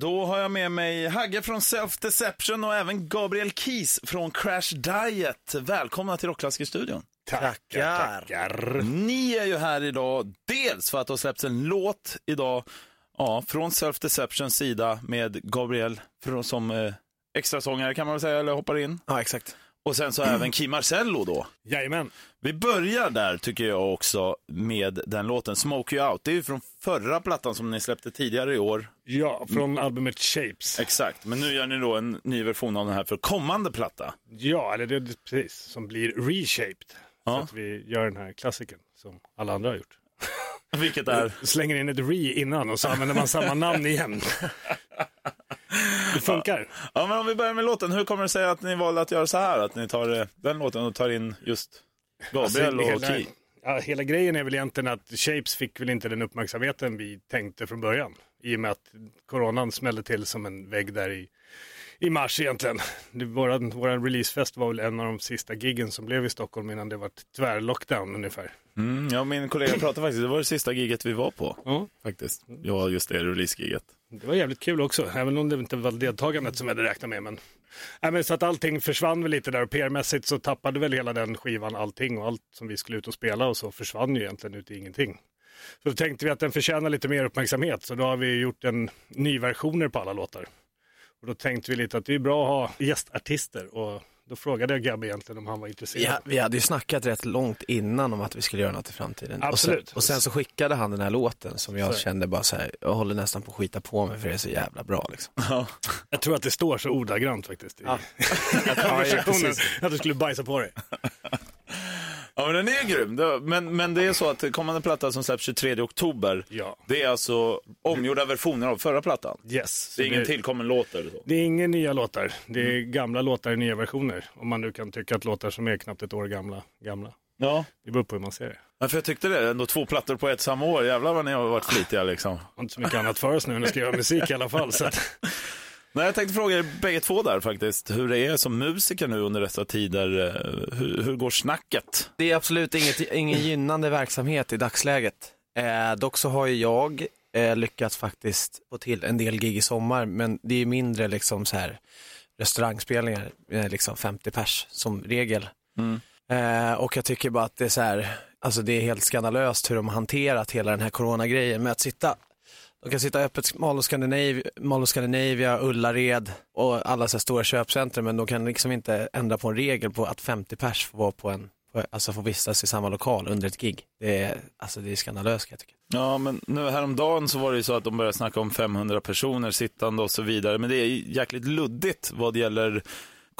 Då har jag med mig Hagge från Self Deception och även Gabriel Keys från Crash Diet. Välkomna till Rockklassikerstudion. Tackar. Tackar. Ni är ju här idag dels för att det har släppts en låt idag ja, från Self Deceptions sida med Gabriel som eh, extrasångare kan man väl säga, eller hoppar in. Ja, exakt. Och sen så även Kim Marcello då. Jajamän. Vi börjar där tycker jag också med den låten, Smoke You Out. Det är ju från förra plattan som ni släppte tidigare i år. Ja, från albumet Shapes. Exakt, men nu gör ni då en ny version av den här för kommande platta. Ja, eller det är precis, som blir reshaped. Ja. Så att vi gör den här klassiken som alla andra har gjort. Vilket är? Slänger in ett re innan och så använder man samma namn igen. Det funkar. Ja, men om vi börjar med låten. Hur kommer det sig att ni valde att göra så här? Att ni tar eh, den låten och tar in just Gabriel Alltså, och hela, Key? ja, hela grejen är väl egentligen att Shapes fick väl inte den uppmärksamheten vi tänkte från början. I och med att coronan smällde till som en vägg där i, i mars egentligen. Det, våran, våran releasefest var väl en av de sista giggen som blev i Stockholm innan det var tvärlockdown ungefär. Mm, ja, min kollega pratade faktiskt, det var det sista giget vi var på. Ja. Faktiskt. Ja, just det, release-giget. Det var jävligt kul också, även om det inte var deltagandet som jag hade räknat med. Men... Nej, men så att allting försvann väl lite där och PR-mässigt så tappade väl hela den skivan allting och allt som vi skulle ut och spela och så försvann ju egentligen ut i ingenting. Så då tänkte vi att den förtjänar lite mer uppmärksamhet så då har vi gjort en ny versioner på alla låtar. Och då tänkte vi lite att det är bra att ha gästartister och då frågade jag Gabby egentligen om han var intresserad. Ja, vi hade ju snackat rätt långt innan om att vi skulle göra något i framtiden. Absolut. Och sen, och sen så skickade han den här låten som jag Så. kände bara så här, jag håller nästan på att skita på mig för det är så jävla bra liksom. Ja. Jag tror att det står så ordagrant faktiskt i Ja. konversationen precis. att du skulle bajsa på dig. Ja, men den är grym. Det- Men, men det är så att kommande platta som släpps 23 oktober, Ja. det är alltså omgjorda versioner av förra plattan. Yes. Det är ingen tillkommen låt eller så. Det är inga nya låtar. Det är gamla låtar i nya versioner. Om man nu kan tycka att låtar som är knappt ett år gamla, gamla. Ja. Det beror på hur man ser det. Ja, för jag tyckte det, ändå två plattor på ett samma år. Jävlar vad ni har varit flitiga liksom. har inte så mycket annat för oss nu än att skriva musik i alla fall. Så att, Nej, jag tänkte fråga er bägge två där faktiskt, hur det är som musiker nu under dessa tider. Eh, Hur, hur går snacket? Det är absolut inget, ingen gynnande verksamhet i dagsläget. Eh, dock så har ju jag eh, lyckats faktiskt få till en del gig i sommar, men det är mindre liksom så här restaurangspelningar, eh, liksom 50 pers som regel. Eh, och jag tycker bara att det är så här, alltså det är helt skandalöst hur de har hanterat hela den här coronagrejen med att sitta de kan sitta öppet Mall of Scandinavia, Mall Scandinavia, Ullared och alla så här stora köpcentrum men de kan liksom inte ändra på en regel på att 50 pers får vara på en, på, alltså får vistas i samma lokal under ett gig. Det är, alltså det är skandalöst kan jag tycka. Ja, men nu häromdagen så var det ju så att de började snacka om 500 personer sittande och så vidare. Men det är jäkligt luddigt vad det gäller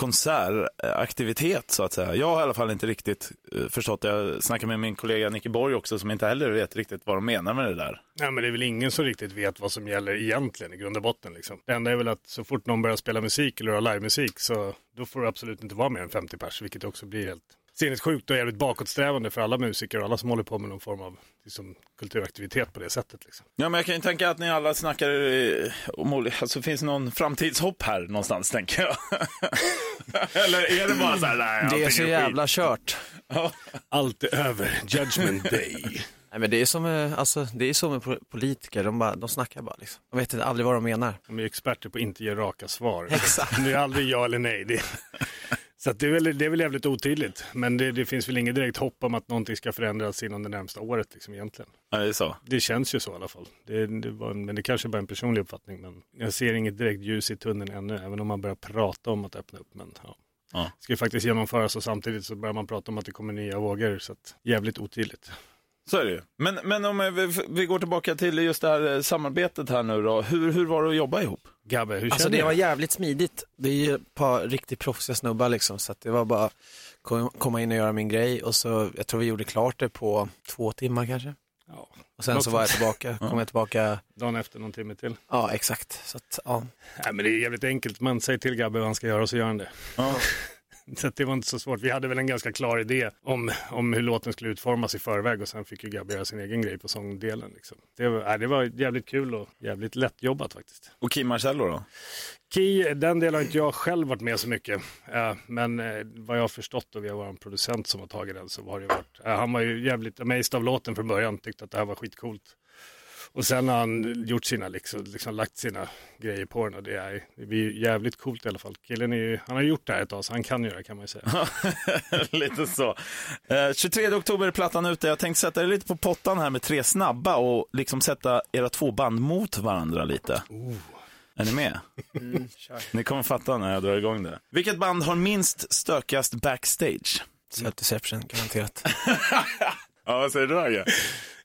konsertaktivitet så att säga. Jag har i alla fall inte riktigt eh, förstått det. Jag snackade med min kollega Nicke Borg också som inte heller vet riktigt vad de menar med det där. nej, men det är väl ingen som riktigt vet vad som gäller egentligen i grund och botten. Liksom. Det enda är väl att så fort någon börjar spela musik eller göra livemusik så då får det absolut inte vara mer än 50 pers, vilket också blir helt sinnessjukt och jävligt bakåtsträvande för alla musiker och alla som håller på med någon form av liksom, kulturaktivitet på det sättet. Liksom. Ja, men jag kan ju tänka att ni alla snackar eh, om olika, alltså finns det någon framtidshopp här någonstans tänker jag. Eller är det bara så här, nej, Det är så skit. jävla kört. Ja. Allt är över, judgment day. Nej, men det är som, med- alltså, det är som med po- politiker, de, bara, de snackar bara liksom. De vet inte aldrig vad de menar. De är experter på att inte ge raka svar. Exakt. Det är aldrig ja eller nej. Det, så det, är väl, det är väl jävligt otydligt. Men det, det finns väl inget direkt hopp om att någonting ska förändras inom det närmsta året liksom, egentligen. ja, det är så. Det känns ju så i alla fall. Det, det var, en- men det kanske bara är en personlig uppfattning. Men jag ser inget direkt ljus i tunneln ännu, även om man börjar prata om att öppna upp. Men ja. Ja. Ska ju faktiskt genomföras och samtidigt så börjar man prata om att det kommer nya vågor. Så att, jävligt otydligt. Så är det ju. Men, men om eh, vi, vi går tillbaka till just det här eh, samarbetet här nu då. Hur, hur var det att jobba ihop? Gabbe, hur Alltså det var du? jävligt smidigt. Det är ju ett par riktigt proffsiga snubbar liksom, så att det var bara kom- komma in och göra min grej och så, jag tror vi gjorde klart det på två timmar kanske. Ja, Och sen så var jag tillbaka, kom jag tillbaka, dagen efter någon timme till. ja exakt. Så att, ja. Nej, men det är jävligt enkelt. Man säger till Gabbe vad han ska göra och så gör han det. Ja. Så det var inte så svårt. Vi hade väl en ganska klar idé om, om hur låten skulle utformas i förväg och sen fick ju Gabbe göra sin egen grej på sångdelen. Liksom. Det, var, nej, det var jävligt kul och jävligt lätt jobbat faktiskt. Och Kim Marcello då? Key, den delen har inte jag själv varit med så mycket. Eh, men eh, vad jag har förstått och via vår producent som har tagit den så har det varit, eh, han var ju jävligt amazed av låten från början, tyckte att det här var skitcoolt. Och sen har han gjort sina, liksom, liksom lagt sina grejer på den och det är, det blir jävligt coolt i alla fall. Killen är ju, han har gjort det här ett tag så han kan göra det kan man ju säga. lite så. Eh, 23 oktober är plattan ute. Jag tänkte sätta er lite på pottan här med tre snabba och liksom sätta era två band mot varandra lite. Är ni med? Ni kommer fatta när jag drar igång det. Vilket band har minst stökigast backstage? Self-deception, garanterat. Ja, vad säger du Ragge?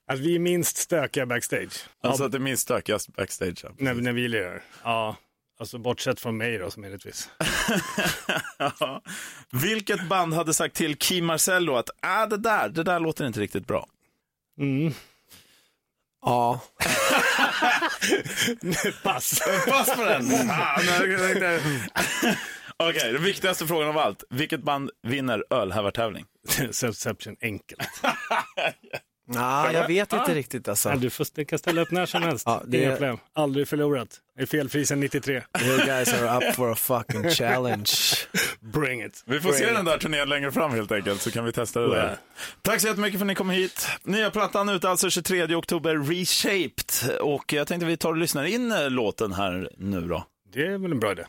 Att vi är minst stökiga backstage. Alltså att det är minst stökigast backstage. ja. När, när vi lirar. Ja, alltså bortsett från mig då, som möjligtvis. Ja. Vilket band hade sagt till Kim Marcello att ah, det, där, det där låter inte riktigt bra? Mm. Ja, Pass. Pass på den! Ah, Okej, den viktigaste frågan av allt. Vilket band vinner ölhävartävling? Self-deception, enkelt. Nah, jag vet inte riktigt alltså. Ja, du får, du kan ställa upp när som helst. Ja, det- Inga problem. Aldrig förlorat. Jag är felfri sedan 93. You guys are up for a fucking challenge. Bring it. Vi får se den där turnén längre fram helt enkelt, så kan vi testa det där. Tack så jättemycket för att ni kom hit. Nya plattan ute alltså 23 oktober, Reshaped. Och jag tänkte vi tar och lyssnar in eh, låten här nu då. Det är väl en bra idé.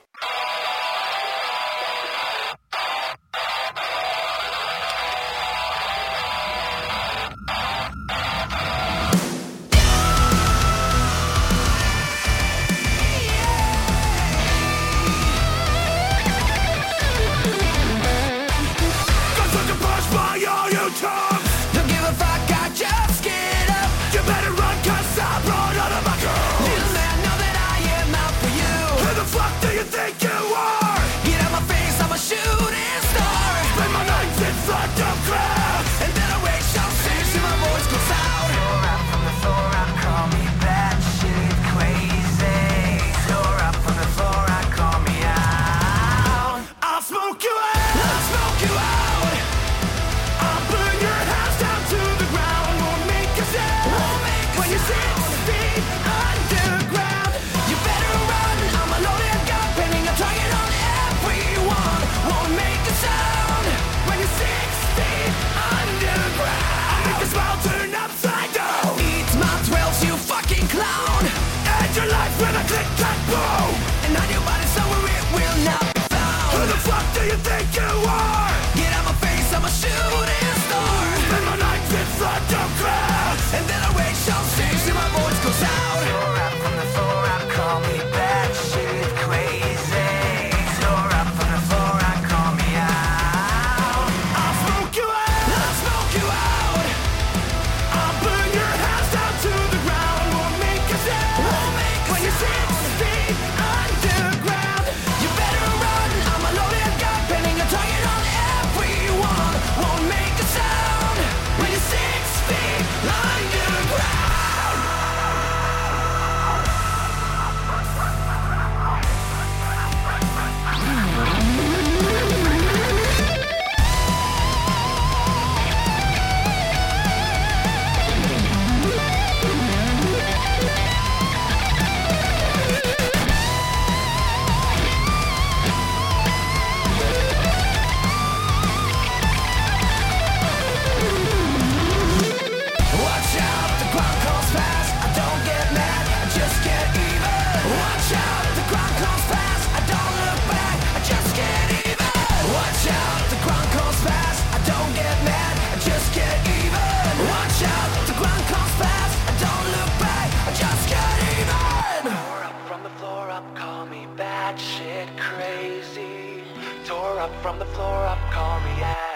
Up from the floor up, call me out.